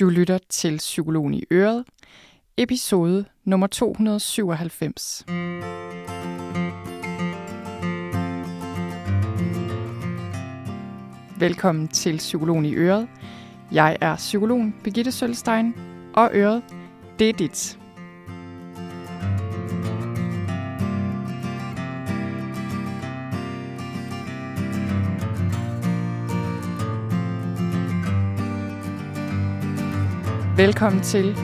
Du lytter til Psykologen i Øret, episode nummer 297. Velkommen til Psykologen i Øret. Jeg er psykologen Birgitte Sølstein, og Øret, det er dit. Velkommen til,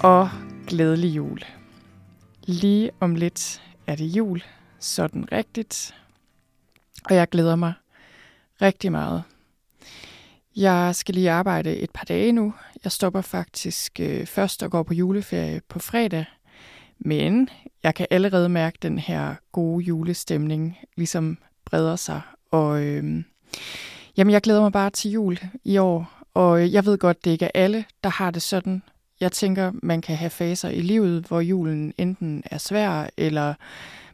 og glædelig jul. Lige om lidt er det jul, sådan rigtigt, og jeg glæder mig rigtig meget. Jeg skal lige arbejde et par dage nu. Jeg stopper faktisk øh, først og går på juleferie på fredag, men jeg kan allerede mærke den her gode julestemning ligesom breder sig, og øh, jamen, jeg glæder mig bare til jul i år, og jeg ved godt, det ikke er alle, der har det sådan. Jeg tænker, man kan have faser i livet, hvor julen enten er svær, eller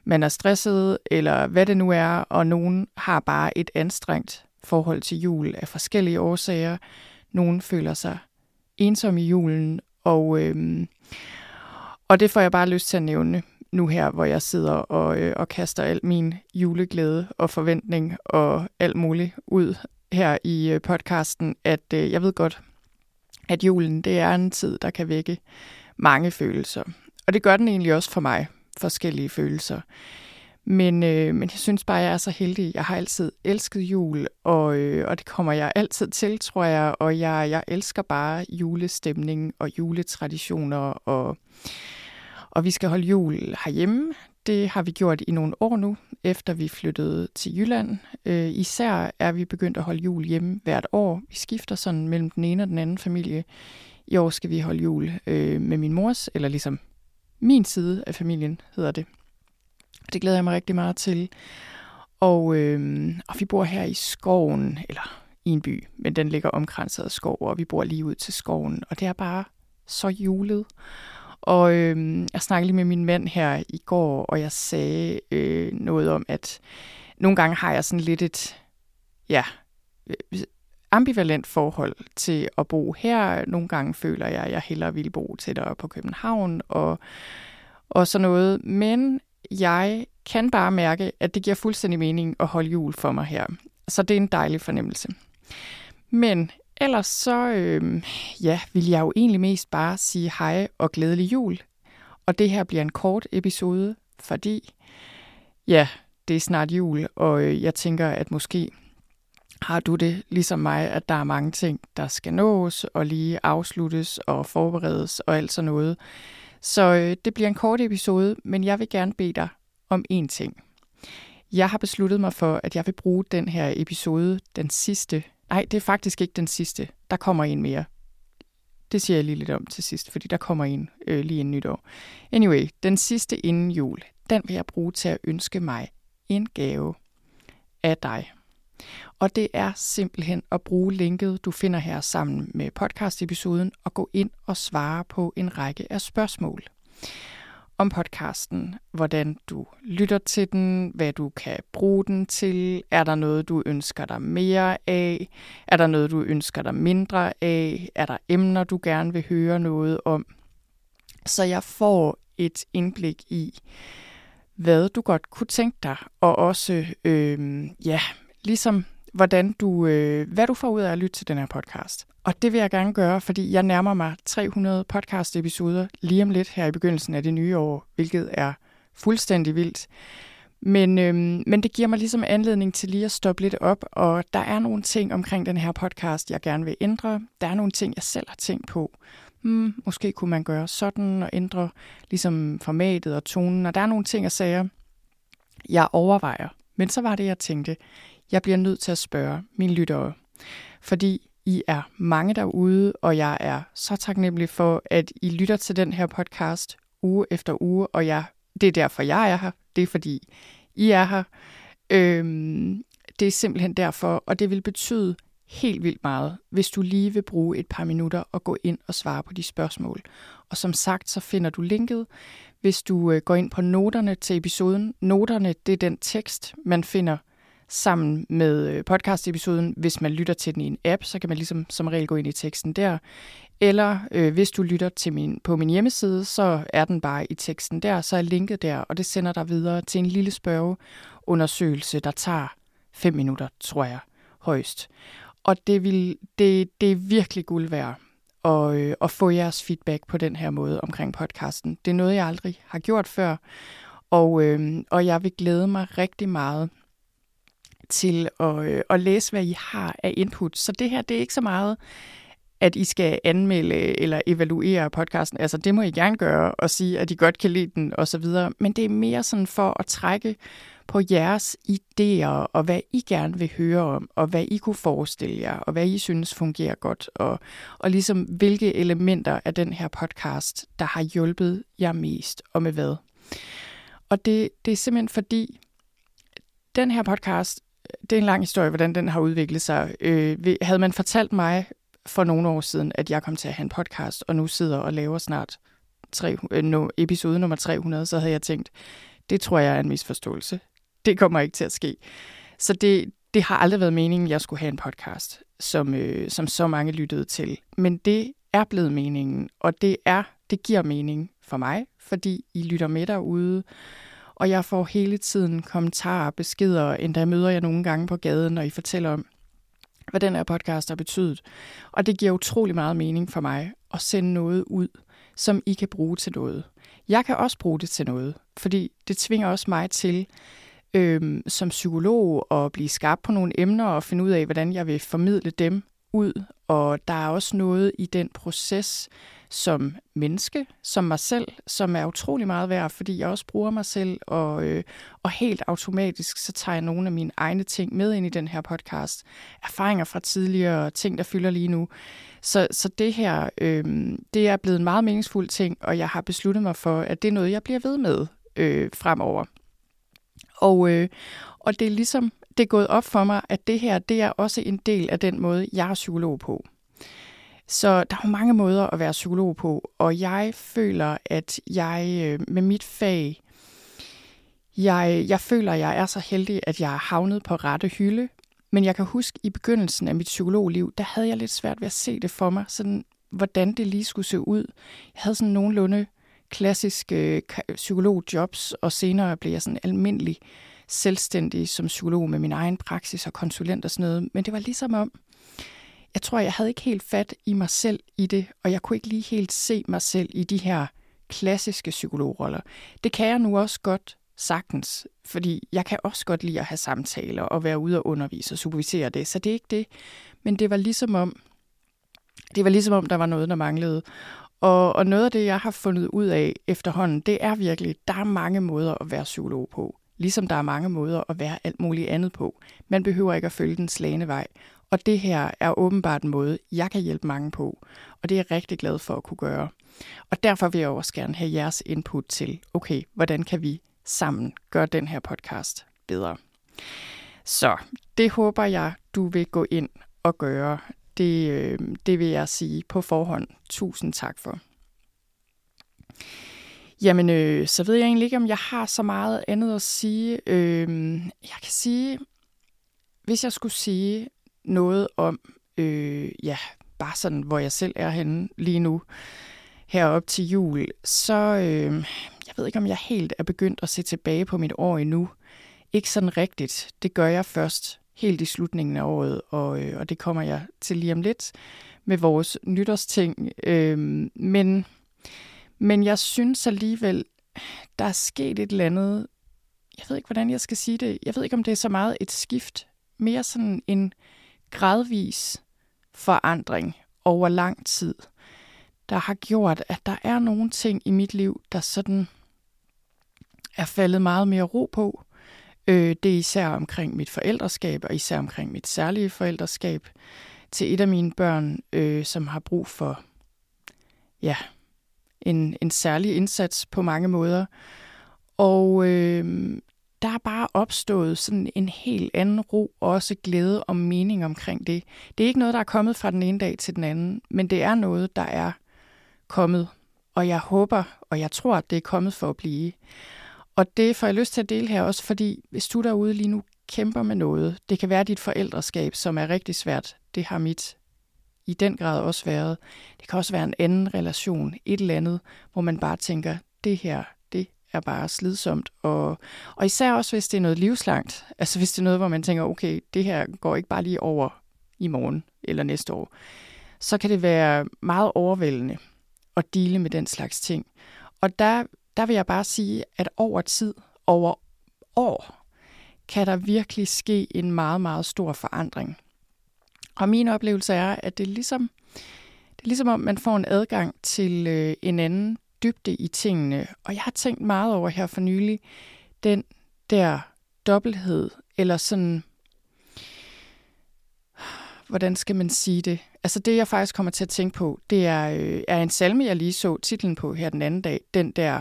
man er stresset, eller hvad det nu er, og nogen har bare et anstrengt forhold til jul af forskellige årsager. Nogen føler sig ensom i julen, og, øhm, og det får jeg bare lyst til at nævne nu her, hvor jeg sidder og, øh, og kaster al min juleglæde og forventning og alt muligt ud her i øh, podcasten, at øh, jeg ved godt, at julen det er en tid, der kan vække mange følelser. Og det gør den egentlig også for mig, forskellige følelser. Men, øh, men jeg synes bare, jeg er så heldig. Jeg har altid elsket jul, og, øh, og det kommer jeg altid til, tror jeg. Og jeg, jeg elsker bare julestemning og juletraditioner, og, og vi skal holde jul herhjemme. Det har vi gjort i nogle år nu, efter vi flyttede til Jylland. Øh, især er vi begyndt at holde jul hjemme hvert år. Vi skifter sådan mellem den ene og den anden familie. I år skal vi holde jul øh, med min mors, eller ligesom min side af familien hedder det. Det glæder jeg mig rigtig meget til. Og, øh, og vi bor her i skoven, eller i en by, men den ligger omkranset af skov, og vi bor lige ud til skoven. Og det er bare så julet. Og øh, jeg snakkede lige med min mand her i går, og jeg sagde øh, noget om, at nogle gange har jeg sådan lidt et, ja, ambivalent forhold til at bo her. Nogle gange føler jeg, at jeg hellere vil bo tættere på København og, og sådan noget. Men jeg kan bare mærke, at det giver fuldstændig mening at holde jul for mig her. Så det er en dejlig fornemmelse. Men ellers så øh, ja, vil jeg jo egentlig mest bare sige hej og glædelig jul. Og det her bliver en kort episode, fordi ja, det er snart jul, og øh, jeg tænker, at måske har du det ligesom mig, at der er mange ting, der skal nås og lige afsluttes og forberedes og alt sådan noget. Så øh, det bliver en kort episode, men jeg vil gerne bede dig om én ting. Jeg har besluttet mig for, at jeg vil bruge den her episode, den sidste. Nej, det er faktisk ikke den sidste. Der kommer en mere. Det siger jeg lige lidt om til sidst, fordi der kommer en øh, lige en nytår. Anyway, den sidste inden jul, den vil jeg bruge til at ønske mig en gave af dig. Og det er simpelthen at bruge linket, du finder her sammen med podcast-episoden, og gå ind og svare på en række af spørgsmål om podcasten, hvordan du lytter til den, hvad du kan bruge den til, er der noget, du ønsker dig mere af, er der noget, du ønsker dig mindre af, er der emner, du gerne vil høre noget om. Så jeg får et indblik i, hvad du godt kunne tænke dig, og også, øh, ja, ligesom hvordan du, øh, hvad du får ud af at lytte til den her podcast. Og det vil jeg gerne gøre, fordi jeg nærmer mig 300 podcast-episoder lige om lidt her i begyndelsen af det nye år, hvilket er fuldstændig vildt. Men, øhm, men det giver mig ligesom anledning til lige at stoppe lidt op, og der er nogle ting omkring den her podcast, jeg gerne vil ændre. Der er nogle ting, jeg selv har tænkt på. Hmm, måske kunne man gøre sådan og ændre ligesom formatet og tonen, og der er nogle ting, jeg sagde, jeg overvejer. Men så var det, jeg tænkte, jeg bliver nødt til at spørge mine lyttere, fordi i er mange derude, og jeg er så taknemmelig for, at I lytter til den her podcast uge efter uge, og jeg, det er derfor, jeg er her. Det er fordi, I er her. Øhm, det er simpelthen derfor, og det vil betyde helt vildt meget, hvis du lige vil bruge et par minutter og gå ind og svare på de spørgsmål. Og som sagt, så finder du linket, hvis du øh, går ind på noterne til episoden. Noterne, det er den tekst, man finder sammen med øh, podcast-episoden. Hvis man lytter til den i en app, så kan man ligesom som regel gå ind i teksten der. Eller øh, hvis du lytter til min, på min hjemmeside, så er den bare i teksten der, så er linket der, og det sender dig videre til en lille spørgeundersøgelse, der tager fem minutter, tror jeg, højst. Og det, vil, det, det er virkelig guld værd at, øh, at få jeres feedback på den her måde omkring podcasten. Det er noget, jeg aldrig har gjort før, og, øh, og jeg vil glæde mig rigtig meget til at, øh, at læse, hvad I har af input. Så det her, det er ikke så meget, at I skal anmelde eller evaluere podcasten. Altså, det må I gerne gøre og sige, at I godt kan lide den osv. Men det er mere sådan for at trække på jeres idéer og hvad I gerne vil høre om, og hvad I kunne forestille jer, og hvad I synes fungerer godt, og, og ligesom hvilke elementer af den her podcast, der har hjulpet jer mest, og med hvad. Og det, det er simpelthen fordi, den her podcast, det er en lang historie, hvordan den har udviklet sig. Øh, havde man fortalt mig for nogle år siden, at jeg kom til at have en podcast, og nu sidder og laver snart tre, øh, no, episode nummer 300, så havde jeg tænkt, det tror jeg er en misforståelse. Det kommer ikke til at ske. Så det, det har aldrig været meningen, at jeg skulle have en podcast, som, øh, som så mange lyttede til. Men det er blevet meningen, og det er det giver mening for mig, fordi I lytter med derude, og jeg får hele tiden kommentarer, beskeder, endda møder jeg nogle gange på gaden, når I fortæller om, hvad den her podcast har betydet. Og det giver utrolig meget mening for mig at sende noget ud, som I kan bruge til noget. Jeg kan også bruge det til noget, fordi det tvinger også mig til øhm, som psykolog at blive skarp på nogle emner og finde ud af, hvordan jeg vil formidle dem ud. Og der er også noget i den proces, som menneske, som mig selv, som er utrolig meget værd, fordi jeg også bruger mig selv, og, øh, og helt automatisk så tager jeg nogle af mine egne ting med ind i den her podcast. Erfaringer fra tidligere, ting, der fylder lige nu. Så, så det her, øh, det er blevet en meget meningsfuld ting, og jeg har besluttet mig for, at det er noget, jeg bliver ved med øh, fremover. Og, øh, og det er ligesom, det er gået op for mig, at det her, det er også en del af den måde, jeg er psykolog på. Så der er mange måder at være psykolog på, og jeg føler, at jeg øh, med mit fag, jeg, jeg føler, at jeg er så heldig, at jeg er havnet på rette hylde. Men jeg kan huske, i begyndelsen af mit psykologliv, der havde jeg lidt svært ved at se det for mig, sådan, hvordan det lige skulle se ud. Jeg havde sådan nogenlunde klassiske øh, psykologjobs, og senere blev jeg sådan almindelig selvstændig som psykolog med min egen praksis og konsulent og sådan noget. Men det var ligesom om, jeg tror, jeg havde ikke helt fat i mig selv i det, og jeg kunne ikke lige helt se mig selv i de her klassiske psykologroller. Det kan jeg nu også godt sagtens, fordi jeg kan også godt lide at have samtaler og være ude og undervise og supervisere det, så det er ikke det. Men det var ligesom om, det var ligesom om, der var noget, der manglede. Og, og noget af det, jeg har fundet ud af efterhånden, det er virkelig, der er mange måder at være psykolog på. Ligesom der er mange måder at være alt muligt andet på. Man behøver ikke at følge den slagende vej. Og det her er åbenbart en måde, jeg kan hjælpe mange på, og det er jeg rigtig glad for at kunne gøre. Og derfor vil jeg også gerne have jeres input til, okay, hvordan kan vi sammen gøre den her podcast bedre? Så det håber jeg, du vil gå ind og gøre. Det, øh, det vil jeg sige på forhånd. Tusind tak for. Jamen, øh, så ved jeg egentlig ikke, om jeg har så meget andet at sige. Øh, jeg kan sige, hvis jeg skulle sige noget om, øh, ja, bare sådan, hvor jeg selv er henne lige nu, herop til jul, så øh, jeg ved ikke, om jeg helt er begyndt at se tilbage på mit år endnu. Ikke sådan rigtigt. Det gør jeg først helt i slutningen af året, og, øh, og det kommer jeg til lige om lidt med vores nytårsting. Øh, men, men jeg synes alligevel, der er sket et eller andet, jeg ved ikke, hvordan jeg skal sige det, jeg ved ikke, om det er så meget et skift, mere sådan en gradvis forandring over lang tid, der har gjort, at der er nogle ting i mit liv, der sådan er faldet meget mere ro på. Øh, det er især omkring mit forældreskab, og især omkring mit særlige forældreskab til et af mine børn, øh, som har brug for ja, en, en særlig indsats på mange måder. Og øh, der er bare opstået sådan en helt anden ro, og også glæde og mening omkring det. Det er ikke noget, der er kommet fra den ene dag til den anden, men det er noget, der er kommet. Og jeg håber, og jeg tror, at det er kommet for at blive. Og det får jeg lyst til at dele her også, fordi hvis du derude lige nu kæmper med noget. Det kan være dit forældreskab, som er rigtig svært. Det har mit i den grad også været. Det kan også være en anden relation, et eller andet, hvor man bare tænker, det her, er bare slidsomt. Og, og især også, hvis det er noget livslangt. Altså hvis det er noget, hvor man tænker, okay, det her går ikke bare lige over i morgen eller næste år. Så kan det være meget overvældende at dele med den slags ting. Og der, der vil jeg bare sige, at over tid, over år, kan der virkelig ske en meget, meget stor forandring. Og min oplevelse er, at det er ligesom, det er ligesom om, man får en adgang til øh, en anden dybde i tingene. Og jeg har tænkt meget over her for nylig, den der dobbelthed, eller sådan, hvordan skal man sige det? Altså det, jeg faktisk kommer til at tænke på, det er, øh, er en salme, jeg lige så titlen på her den anden dag. Den der,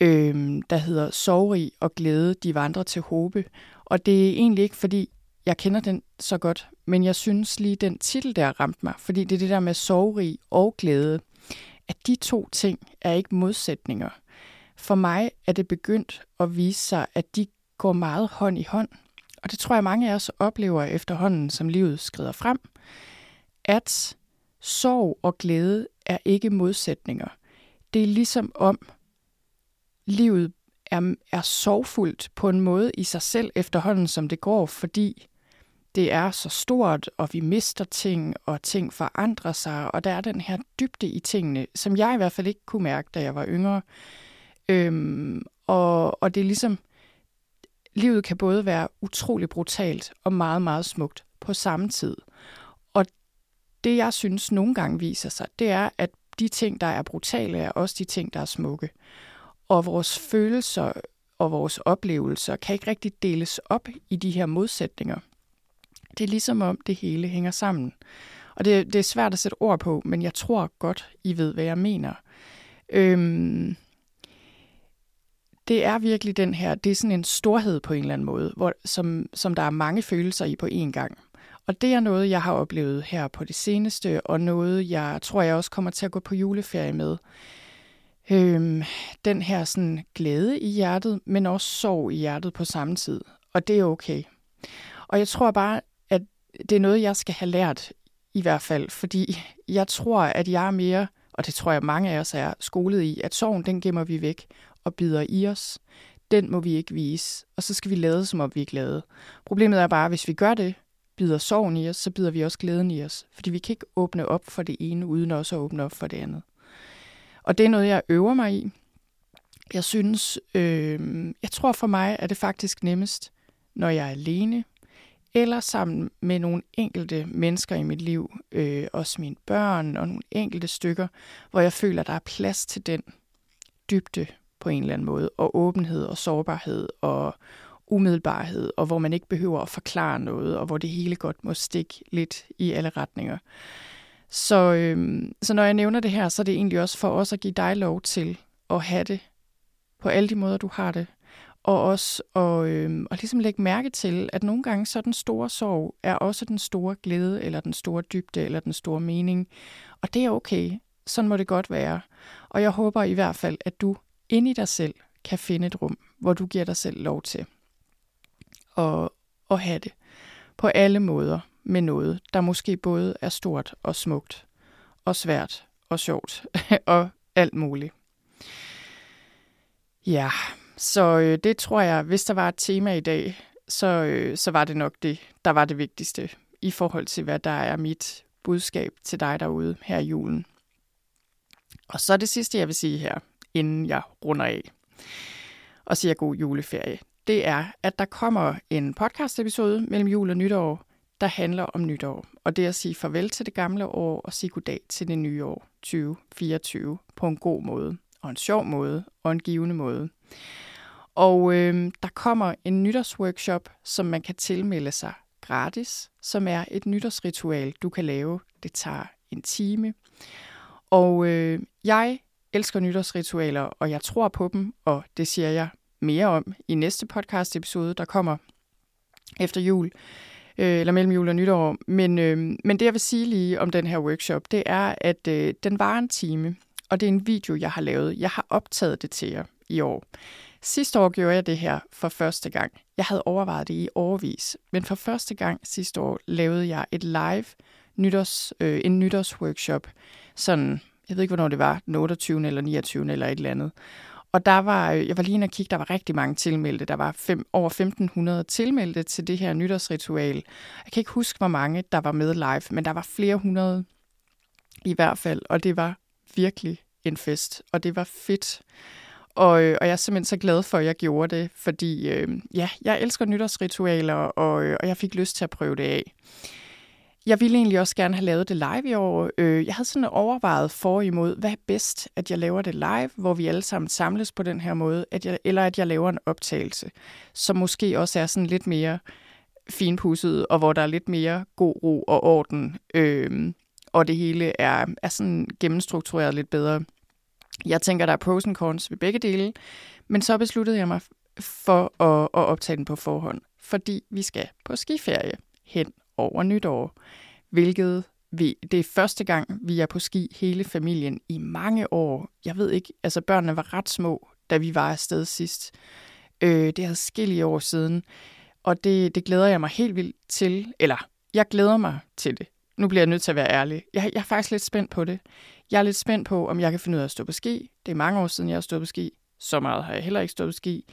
øh, der hedder Sorg og glæde, de vandrer til håbe. Og det er egentlig ikke, fordi jeg kender den så godt, men jeg synes lige, den titel der ramte mig, fordi det er det der med sorgrig og glæde, at de to ting er ikke modsætninger. For mig er det begyndt at vise sig, at de går meget hånd i hånd. Og det tror jeg, mange af os oplever efterhånden, som livet skrider frem, at sorg og glæde er ikke modsætninger. Det er ligesom om livet er, er sorgfuldt på en måde i sig selv efterhånden, som det går, fordi det er så stort, og vi mister ting, og ting forandrer sig, og der er den her dybde i tingene, som jeg i hvert fald ikke kunne mærke, da jeg var yngre. Øhm, og, og det er ligesom, livet kan både være utrolig brutalt og meget, meget smukt på samme tid. Og det, jeg synes nogle gange viser sig, det er, at de ting, der er brutale, er også de ting, der er smukke. Og vores følelser og vores oplevelser kan ikke rigtig deles op i de her modsætninger. Det er ligesom om det hele hænger sammen. Og det, det er svært at sætte ord på, men jeg tror godt, I ved, hvad jeg mener. Øhm, det er virkelig den her, det er sådan en storhed på en eller anden måde, hvor, som, som der er mange følelser i på én gang. Og det er noget, jeg har oplevet her på det seneste, og noget, jeg tror, jeg også kommer til at gå på juleferie med. Øhm, den her sådan glæde i hjertet, men også sorg i hjertet på samme tid. Og det er okay. Og jeg tror bare, det er noget, jeg skal have lært i hvert fald, fordi jeg tror, at jeg er mere, og det tror jeg mange af os er, skolet i, at sorgen, den gemmer vi væk og bider i os. Den må vi ikke vise, og så skal vi lade, som om vi er glade. Problemet er bare, at hvis vi gør det, bider sorgen i os, så bider vi også glæden i os. Fordi vi kan ikke åbne op for det ene, uden også at åbne op for det andet. Og det er noget, jeg øver mig i. Jeg synes, øh, jeg tror for mig, at det faktisk nemmest, når jeg er alene, eller sammen med nogle enkelte mennesker i mit liv, øh, også mine børn og nogle enkelte stykker, hvor jeg føler, at der er plads til den dybde på en eller anden måde, og åbenhed og sårbarhed og umiddelbarhed, og hvor man ikke behøver at forklare noget, og hvor det hele godt må stikke lidt i alle retninger. Så, øhm, så når jeg nævner det her, så er det egentlig også for os at give dig lov til at have det på alle de måder, du har det. Og også at, øh, at ligesom lægge mærke til, at nogle gange så den store sorg er også den store glæde, eller den store dybde, eller den store mening. Og det er okay. Sådan må det godt være. Og jeg håber i hvert fald, at du inde i dig selv kan finde et rum, hvor du giver dig selv lov til at, at have det på alle måder med noget, der måske både er stort og smukt, og svært og sjovt, og alt muligt. Ja, så øh, det tror jeg, hvis der var et tema i dag, så, øh, så var det nok det, der var det vigtigste i forhold til, hvad der er mit budskab til dig derude her i julen. Og så det sidste, jeg vil sige her, inden jeg runder af og siger god juleferie, det er, at der kommer en podcast-episode mellem jul og nytår, der handler om nytår. Og det er at sige farvel til det gamle år og sige goddag til det nye år 2024 på en god måde, og en sjov måde, og en givende måde. Og øh, der kommer en nytårsworkshop, som man kan tilmelde sig gratis, som er et nytårsritual, du kan lave. Det tager en time. Og øh, jeg elsker nytårsritualer, og jeg tror på dem, og det siger jeg mere om i næste podcast-episode, der kommer efter jul, øh, eller mellem jul og nytår. Men, øh, men det, jeg vil sige lige om den her workshop, det er, at øh, den var en time, og det er en video, jeg har lavet. Jeg har optaget det til jer i år. Sidste år gjorde jeg det her for første gang. Jeg havde overvejet det i årvis, men for første gang sidste år lavede jeg et live nytårs, øh, en nytårsworkshop. Sådan, jeg ved ikke, hvornår det var, den 28. eller 29. eller et eller andet. Og der var, øh, jeg var lige inde og kigge, der var rigtig mange tilmeldte. Der var fem, over 1500 tilmeldte til det her nytårsritual. Jeg kan ikke huske, hvor mange der var med live, men der var flere hundrede i hvert fald. Og det var virkelig en fest, og det var fedt. Og, øh, og jeg er simpelthen så glad for, at jeg gjorde det, fordi øh, ja, jeg elsker nytårsritualer, og, øh, og jeg fik lyst til at prøve det af. Jeg ville egentlig også gerne have lavet det live i år. Øh, jeg havde sådan overvejet for imod, hvad er bedst, at jeg laver det live, hvor vi alle sammen samles på den her måde, at jeg, eller at jeg laver en optagelse, som måske også er sådan lidt mere finpudset, og hvor der er lidt mere god ro og orden, øh, og det hele er, er sådan gennemstruktureret lidt bedre. Jeg tænker, der er pros and cons ved begge dele, men så besluttede jeg mig for at, at optage den på forhånd, fordi vi skal på skiferie hen over nytår, hvilket vi, det er første gang, vi er på ski hele familien i mange år. Jeg ved ikke, altså børnene var ret små, da vi var afsted sidst. Øh, det er skille år siden, og det, det glæder jeg mig helt vildt til. Eller, jeg glæder mig til det. Nu bliver jeg nødt til at være ærlig. Jeg, jeg er faktisk lidt spændt på det. Jeg er lidt spændt på, om jeg kan finde ud af at stå på ski. Det er mange år siden, jeg har stået på ski. Så meget har jeg heller ikke stået på ski.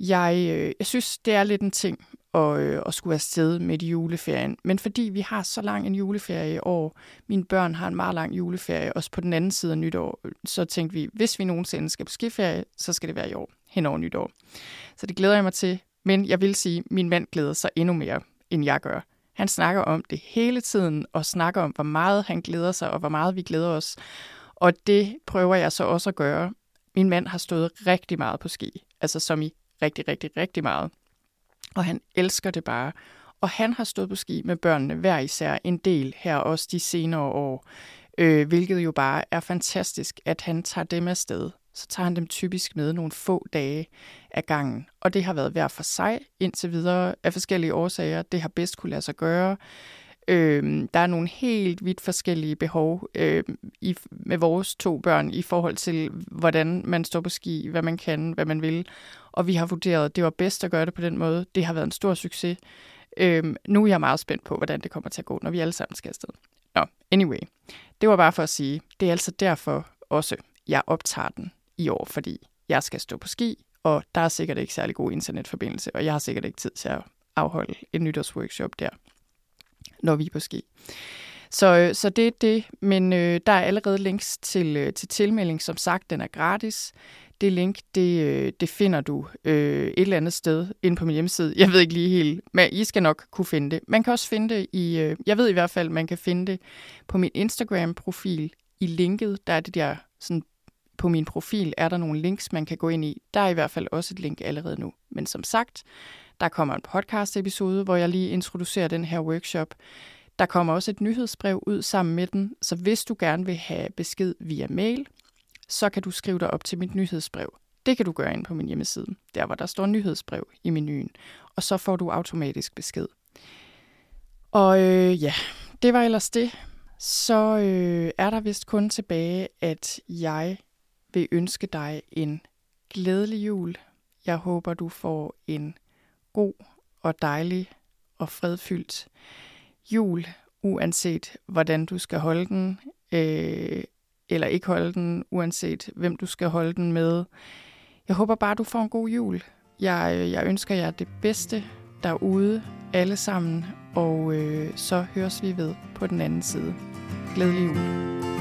Jeg, øh, jeg synes, det er lidt en ting at, øh, at skulle afsted med i juleferien. Men fordi vi har så lang en juleferie i år, mine børn har en meget lang juleferie, også på den anden side af nytår, så tænkte vi, hvis vi nogensinde skal på skiferie, så skal det være i år, hen over nytår. Så det glæder jeg mig til. Men jeg vil sige, at min mand glæder sig endnu mere, end jeg gør. Han snakker om det hele tiden, og snakker om, hvor meget han glæder sig, og hvor meget vi glæder os. Og det prøver jeg så også at gøre. Min mand har stået rigtig meget på ski, altså som i rigtig, rigtig, rigtig meget. Og han elsker det bare. Og han har stået på ski med børnene hver især en del her også de senere år, øh, hvilket jo bare er fantastisk, at han tager dem afsted. Så tager han dem typisk med nogle få dage af gangen. Og det har været hver for sig indtil videre af forskellige årsager. Det har bedst kunne lade sig gøre. Øh, der er nogle helt vidt forskellige behov øh, i, med vores to børn i forhold til, hvordan man står på ski, hvad man kan, hvad man vil. Og vi har vurderet, at det var bedst at gøre det på den måde. Det har været en stor succes. Øh, nu er jeg meget spændt på, hvordan det kommer til at gå, når vi alle sammen skal afsted. Nå, anyway. Det var bare for at sige, det er altså derfor også, jeg optager den i år, fordi jeg skal stå på ski, og der er sikkert ikke særlig god internetforbindelse, og jeg har sikkert ikke tid til at afholde en nytårsworkshop der når vi er på ski. Så, øh, så det er det, men øh, der er allerede links til, øh, til tilmelding. Som sagt, den er gratis. Det link, det, øh, det finder du øh, et eller andet sted inde på min hjemmeside. Jeg ved ikke lige helt, men I skal nok kunne finde det. Man kan også finde det i, øh, jeg ved i hvert fald, man kan finde det på min Instagram-profil i linket. Der er det der, sådan, på min profil er der nogle links, man kan gå ind i. Der er i hvert fald også et link allerede nu. Men som sagt, der kommer en podcast-episode, hvor jeg lige introducerer den her workshop. Der kommer også et nyhedsbrev ud sammen med den, så hvis du gerne vil have besked via mail, så kan du skrive dig op til mit nyhedsbrev. Det kan du gøre ind på min hjemmeside, der hvor der står nyhedsbrev i menuen, og så får du automatisk besked. Og øh, ja, det var ellers det. Så øh, er der vist kun tilbage, at jeg vil ønske dig en glædelig jul. Jeg håber, du får en god og dejlig og fredfyldt jul, uanset hvordan du skal holde den, øh, eller ikke holde den, uanset hvem du skal holde den med. Jeg håber bare, du får en god jul. Jeg, øh, jeg ønsker jer det bedste derude, alle sammen, og øh, så høres vi ved på den anden side. Glædelig jul.